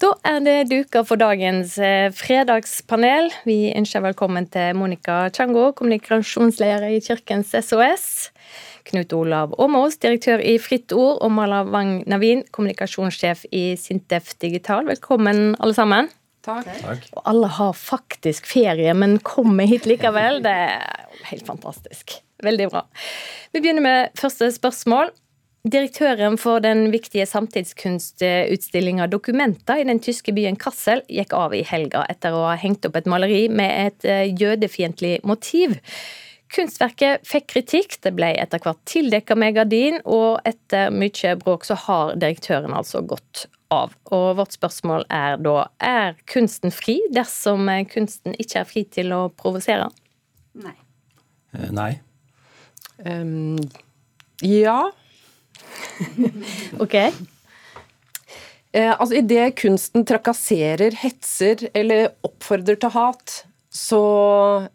Da er det duka for dagens eh, fredagspanel. Vi ønsker velkommen til Monica Chango, kommunikasjonsleder i Kirkens SOS. Knut Olav Åmås, direktør i Fritt Ord, og Mala Wang Navin, kommunikasjonssjef i Sintef Digital. Velkommen, alle sammen. Takk. Takk. Og alle har faktisk ferie, men kommer hit likevel. Det er helt fantastisk. Veldig bra. Vi begynner med første spørsmål. Direktøren for den viktige samtidskunstutstillinga Dokumenta i den tyske byen Kassel gikk av i helga etter å ha hengt opp et maleri med et eh, jødefiendtlig motiv. Kunstverket fikk kritikk, det ble etter hvert tildekka med gardin, og etter mye bråk så har direktøren altså gått av. Og vårt spørsmål er da er kunsten fri dersom kunsten ikke er fri til å provosere? Nei. Eh, nei. Um, ja. ok. Eh, altså Idet kunsten trakasserer, hetser eller oppfordrer til hat, så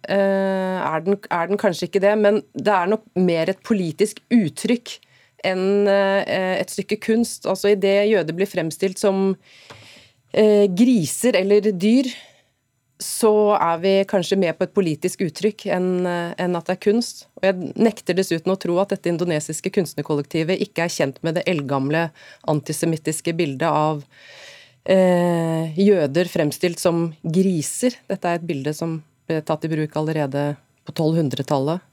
eh, er, den, er, den, kanskje ikke det. Men det er nok mer et politisk uttrykk enn eh, et stykke kunst. Altså Idet jøder blir fremstilt som eh, griser eller dyr, så er vi kanskje med på et politisk uttrykk enn en at det er kunst. Og jeg nekter dessuten å tro at dette indonesiske kunstnerkollektivet ikke er kjent med det eldgamle antisemittiske bildet av eh, jøder fremstilt som griser. Dette er et bilde som ble tatt i bruk allerede på 1200-tallet.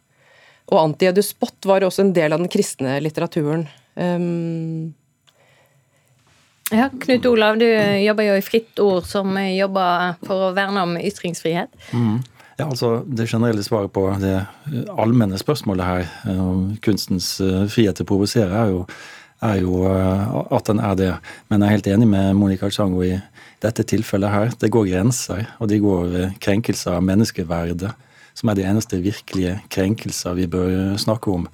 Og anti-Edu-spott var også en del av den kristne litteraturen. Um, ja, Knut Olav, du jobber jo i Fritt Ord, som jobber for å verne om ytringsfrihet. Mm. Ja, altså Det generelle svaret på det allmenne spørsmålet her om kunstens eh, frihet til å provosere, er jo, er jo eh, at den er det. Men jeg er helt enig med Monica Chango i dette tilfellet her. Det går grenser, og de går krenkelser av menneskeverdet, som er de eneste virkelige krenkelser vi bør snakke om.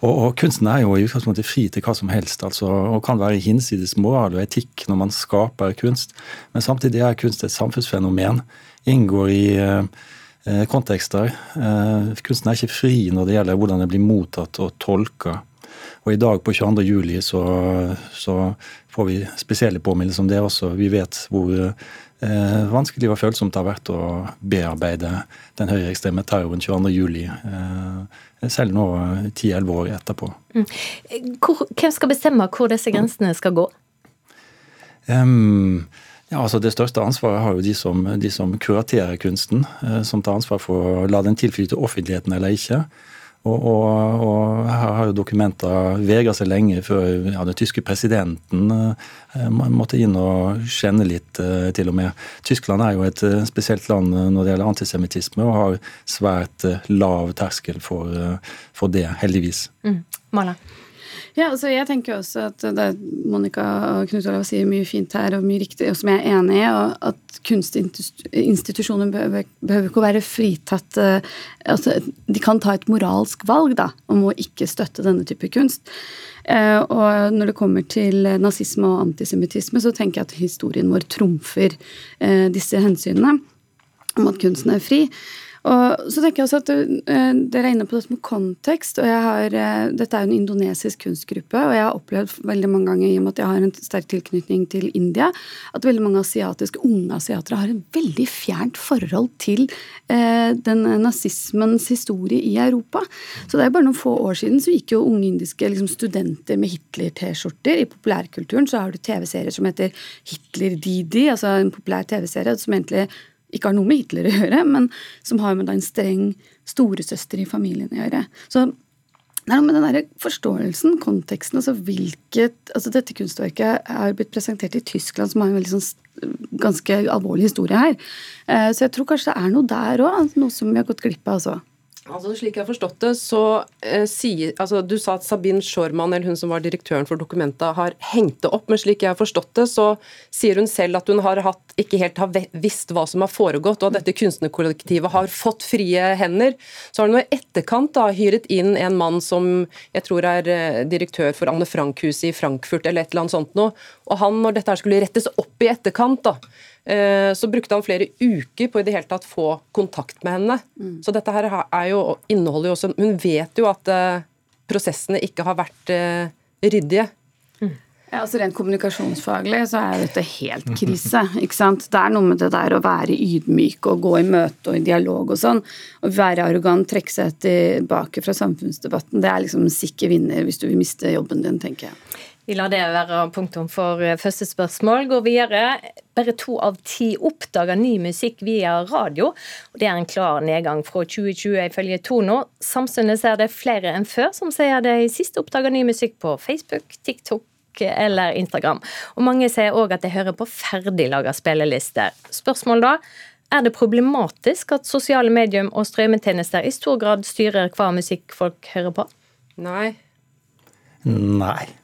Og, og, kunsten er jo i utgangspunktet fri til hva som helst, altså, og kan være hinsides moral og etikk når man skaper kunst. Men samtidig er kunst et samfunnsfenomen. Inngår i eh kontekster. Eh, kunsten er ikke fri når det gjelder hvordan det blir mottatt og tolka. Og i dag på 22. juli så, så får vi spesielle påminnelser om det også. Vi vet hvor eh, vanskelig og følsomt det har vært å bearbeide den høyreekstreme terroren 22. juli. Eh, selv nå 10-11 år etterpå. Mm. Hvor, hvem skal bestemme hvor disse grensene skal gå? Um, ja, altså Det største ansvaret har jo de som, de som kuraterer kunsten, eh, som tar ansvar for å la den tilflyte offentligheten eller ikke. Og, og, og, her har jo dokumenter vegra seg lenge før ja, den tyske presidenten eh, måtte inn og kjenne litt, eh, til og med. Tyskland er jo et eh, spesielt land når det gjelder antisemittisme, og har svært lav terskel for, for det, heldigvis. Mm. Ja, altså jeg tenker også at det Monica og Knut Olav sier mye fint her, og mye riktig, og som jeg er enig i, at kunstinstitusjoner behøver, ikke å være fritatt uh, altså, De kan ta et moralsk valg da, om å ikke støtte denne type kunst. Uh, og når det kommer til nazisme og antisemittisme, så tenker jeg at historien vår trumfer uh, disse hensynene om at kunsten er fri. Og så tenker jeg også at uh, Dere er inne på dette med kontekst. og har, uh, Dette er jo en indonesisk kunstgruppe, og jeg har opplevd veldig mange ganger i og med at jeg har en sterk tilknytning til India, at veldig mange asiatiske, unge asiatere har et veldig fjernt forhold til uh, den nazismens historie i Europa. Så det er jo bare noen få år siden så gikk jo unge indiske liksom, studenter med Hitler-T-skjorter. I populærkulturen så har du TV-serier som heter Hitler-Didi, altså en populær TV-serie som egentlig ikke har noe med Hitler å gjøre, men som har med en streng storesøster i familien å gjøre. Så det er noe med den der forståelsen, konteksten, altså hvilket altså Dette kunstverket er blitt presentert i Tyskland, som har en veldig sånn ganske alvorlig historie her. Eh, så jeg tror kanskje det er noe der òg, noe som vi har gått glipp av. altså. Altså, slik jeg har forstått det, så eh, sier altså, Du sa at Sabine Schormann, eller hun som var direktøren for Dokumenta, har hengt det opp, men slik jeg har forstått det, så sier hun selv at hun har hatt, ikke helt har visst hva som har foregått, og at dette kunstnerkollektivet har fått frie hender. Så har hun i etterkant da hyret inn en mann som jeg tror er eh, direktør for Anne Frank-huset i Frankfurt, eller et eller annet sånt noe. Og han, når dette her skulle rettes opp i etterkant, da, så brukte han flere uker på i det hele tatt få kontakt med henne. Mm. Så dette her jo, inneholder jo også Hun vet jo at uh, prosessene ikke har vært uh, ryddige. Mm. Ja, altså Rent kommunikasjonsfaglig så er dette helt krise. ikke sant? Det er noe med det der å være ydmyk og gå i møte og i dialog og sånn. Å være arrogant, trekke seg tilbake fra samfunnsdebatten, det er liksom sikker vinner hvis du vil miste jobben din, tenker jeg. Vi lar det være punktum for eh, første spørsmål. Går videre. Bare to av ti oppdager ny musikk via radio. og Det er en klar nedgang fra 2020 ifølge Tono. Samtidig er det flere enn før som sier de siste oppdager ny musikk på Facebook, TikTok eller Instagram. Og Mange sier òg at de hører på ferdiglaga spillelister. Spørsmål da? Er det problematisk at sosiale medium og strømmetjenester i stor grad styrer hva musikk folk hører på? Nei. Nei.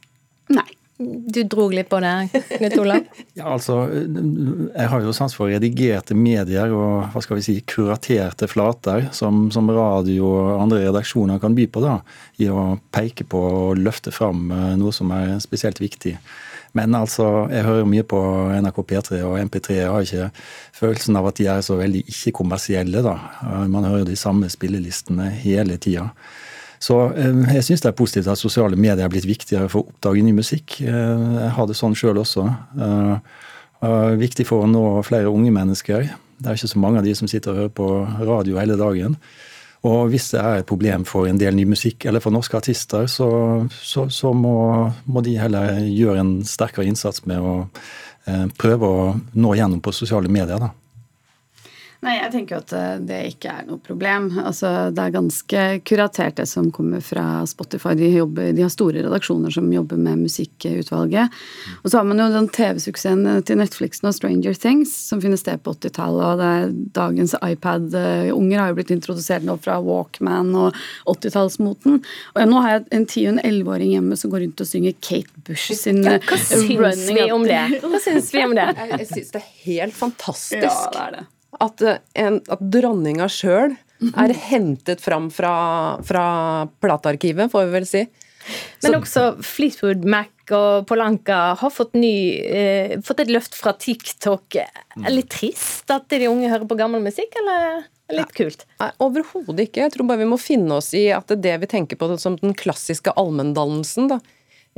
Du drog litt på det, Knut Olav? ja, altså, Jeg har jo sans for redigerte medier og hva skal vi si, kuraterte flater som, som radio og andre redaksjoner kan by på. da, I å peke på og løfte fram eh, noe som er spesielt viktig. Men altså, jeg hører mye på NRK P3 og MP3. Jeg har ikke følelsen av at de er så veldig ikke-kommersielle. da. Man hører de samme spillelistene hele tida. Så eh, jeg syns det er positivt at sosiale medier er blitt viktigere for å oppdage ny musikk. Eh, jeg har det sånn sjøl også. Eh, viktig for å nå flere unge mennesker. Det er ikke så mange av de som sitter og hører på radio hele dagen. Og hvis det er et problem for en del ny musikk, eller for norske artister, så, så, så må, må, de heller gjøre en sterkere innsats med å eh, prøve å nå gjennom på sosiale medier. da. Nei, jeg tenker at eh, det ikke er noe problem. Altså, det er ganske kuratert, det som kommer fra Spotify. De, jobber, de har store redaksjoner som jobber med musikkutvalget. Og så har man jo den TV-suksessen til Netflix nå, Stranger Things, som finner sted på 80-tallet. Og det er dagens iPad-unger har jo blitt introdusert nå fra Walkman og 80-tallsmoten. Og nå har jeg en 10- og en 11-åring hjemme som går rundt og synger Kate Bush sin ja, Hva syns vi om det? Hva syns vi om det? Jeg, jeg syns det er helt fantastisk. Ja, det er det at, eh, en, at dronninga sjøl er hentet fram fra, fra platearkivet, får vi vel si. Men Så, også Fleetwood Mac og Polanka har fått, ny, eh, fått et løft fra TikTok. Er litt trist at de unge hører på gammel musikk, eller? Litt kult? Nei, Overhodet ikke. Jeg tror bare vi må finne oss i at det, det vi tenker på som den klassiske allmenndannelsen, da,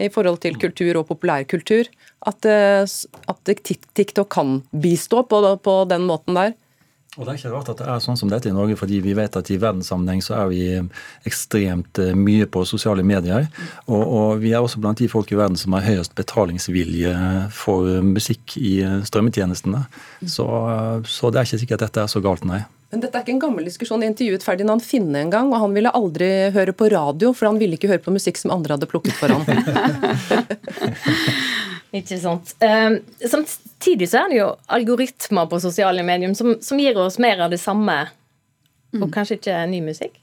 i forhold til kultur og populærkultur, at, eh, at TikTok kan bistå på, på den måten der. Og Det er ikke rart at det er sånn som dette i Norge, fordi vi vet at i verdenssammenheng så er vi ekstremt eh, mye på sosiale medier. Og, og, vi er også blant de folk i verden som har høyest betalingsvilje for musikk i strømmetjenestene. Så, så det er ikke sikkert at dette er så galt, nei. Men dette er ikke en gammel diskusjon. Jeg intervjuet Ferdinand Finne en gang, og han ville aldri høre på radio, for han ville ikke høre på musikk som andre hadde plukket for ham. ikke sant. Um, samtidig så er det jo algoritmer på sosiale medier som, som gir oss mer av det samme, og mm. kanskje ikke ny musikk?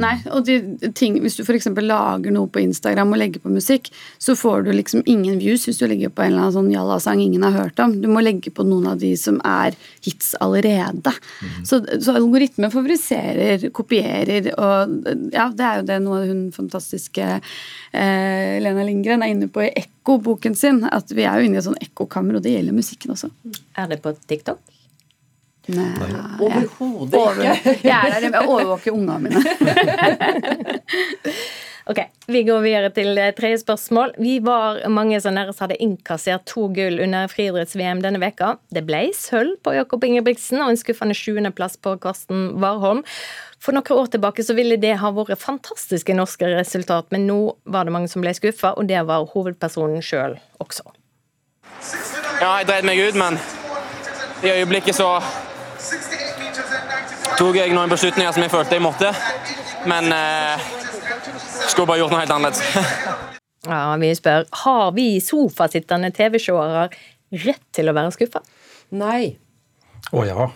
Nei, og de, ting, Hvis du f.eks. lager noe på Instagram og legger på musikk, så får du liksom ingen views hvis du legger på en eller annen sånn jalla-sang ingen har hørt om. Du må legge på noen av de som er hits allerede. Mm. Så, så algoritmen favoriserer, kopierer, og ja, det er jo det noe hun fantastiske eh, Lena Lindgren er inne på i Ekko-boken sin. At vi er jo inne i et sånn ekkokammer, og det gjelder musikken også. Er det på TikTok? Nei. Overhodet ikke. Jeg er der, jeg overvåker ungene mine. ok, Vi går videre til tredje spørsmål. Vi var mange som nærmest hadde innkassert to gull under friidretts-VM denne veka. Det ble sølv på Jakob Ingebrigtsen og en skuffende sjuendeplass på Karsten Warholm. For noen år tilbake så ville det ha vært fantastiske norske resultat, men nå var det mange som ble skuffa, og det var hovedpersonen sjøl også. Ja, jeg dreit meg ut, men i øyeblikket så tok jeg noen beslutninger som jeg følte jeg måtte. Men eh, skulle bare gjort noe helt annerledes. ja, vi spør har vi sofasittende TV-seere rett til å være skuffa? Nei. Å ja.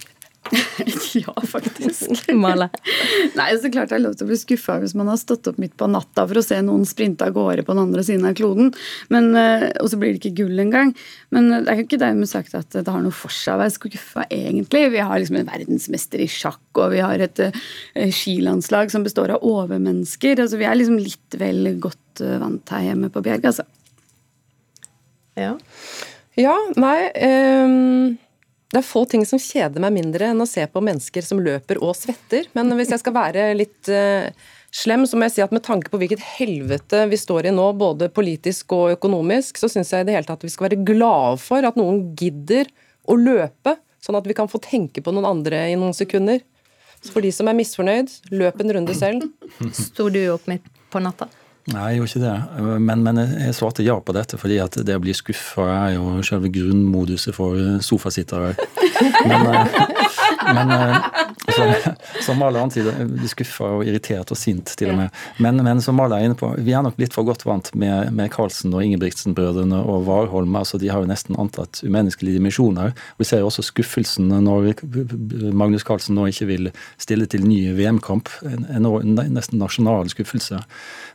ja, faktisk. Nei, så klart det er lov til å bli skuffa hvis man har stått opp midt på natta for å se noen sprinte av gårde på den andre siden av kloden, men, eh, og så blir det ikke gull engang. Men eh, det er jo ikke dermed sagt at det har noe for seg å være skuffa, egentlig. Vi har liksom en verdensmester i sjakk, og vi har et uh, skilandslag som består av overmennesker. Altså, vi er liksom litt vel godt uh, vant her hjemme på Bjerg, altså. Ja. Ja, nei um det er få ting som kjeder meg mindre enn å se på mennesker som løper og svetter. Men hvis jeg skal være litt uh, slem, så må jeg si at med tanke på hvilket helvete vi står i nå, både politisk og økonomisk, så syns jeg i det hele tatt vi skal være glade for at noen gidder å løpe, sånn at vi kan få tenke på noen andre i noen sekunder. Så for de som er misfornøyd, løp en runde selv. Sto du opp midt på natta? Nei, jeg gjorde ikke det. Men, men jeg svarte ja på dette, fordi at det å bli skuffa er jo selve grunnmoduset for sofasittere. Men, eh, men så, som, sier, Mala er skuffa og irritert og sint til og med. Men, men som maler er inne på, vi er nok litt for godt vant med, med Karlsen og Ingebrigtsen-brødrene og Warholm. altså De har jo nesten antatt umenneskelige dimensjoner. Vi ser jo også skuffelsen når Magnus Carlsen nå ikke vil stille til ny VM-kamp. En, en, nesten nasjonal skuffelse.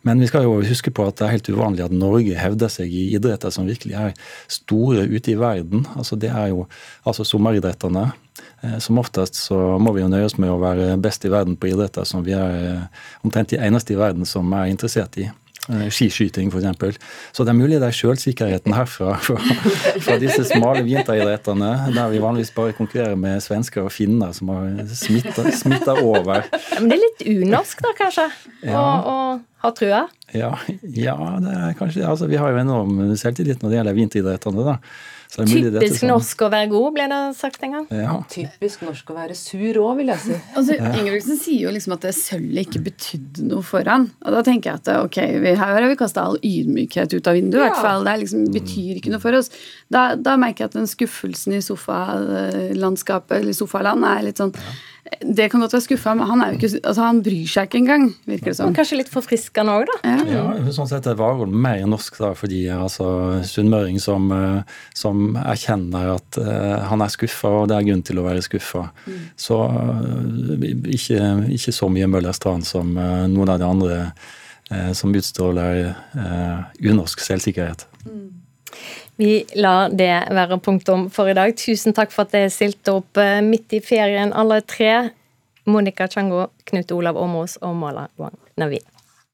Men vi skal jo huske på at det er helt uvanlig at Norge hevder seg i idretter som virkelig er store ute i verden. Altså Det er jo altså sommeridrettene. Eh, som oftest så må vi jo nøye oss med å være best i verden på idretter som vi er eh, omtrent de eneste i verden som er interessert i. Eh, skiskyting f.eks. Så det er mulig det er sjølsikkerheten herfra, fra, fra disse smale vinteridrettene, der vi vanligvis bare konkurrerer med svensker og finner som har smitta over. Men det er litt unorsk da, kanskje? Ja. Å, å ha trua? Ja, ja, det er kanskje det. Altså, vi har jo enorm selvtillit når det gjelder vinteridrettene. da. Typisk norsk å være god, ble det sagt en gang. Ja. Typisk norsk å være sur òg, vil jeg si. Altså, Ingebrigtsen sier jo liksom at det sølvet ikke betydde noe for han. Og da tenker jeg at ok, vi, her har vi kasta all ydmykhet ut av vinduet. Ja. hvert fall. Det liksom, betyr ikke noe for oss. Da, da merker jeg at den skuffelsen i sofalandskapet, eller sofaland, er litt sånn ja det kan godt være skuffa, men han, ikke, altså han, bryr seg ikke engang. virker det som. Kanskje litt forfriskende òg, da. Ja, ja sånn sett er hun mer norsk da, fordi altså, sunnmøring som, eh, som, erkjenner at uh, han er skuffa, og det er grunn til å være skuffa. Mm. Så uh, ikke, ikke, så mye Møller Strand som uh, noen av de andre som utstråler unorsk selvsikkerhet. Mm. Vi lar det være punktum for i dag. Tusen takk for at dere stilte opp eh, midt i ferien, alle tre. Monica Chango, Knut Olav Åmås og Mala Wang Navi.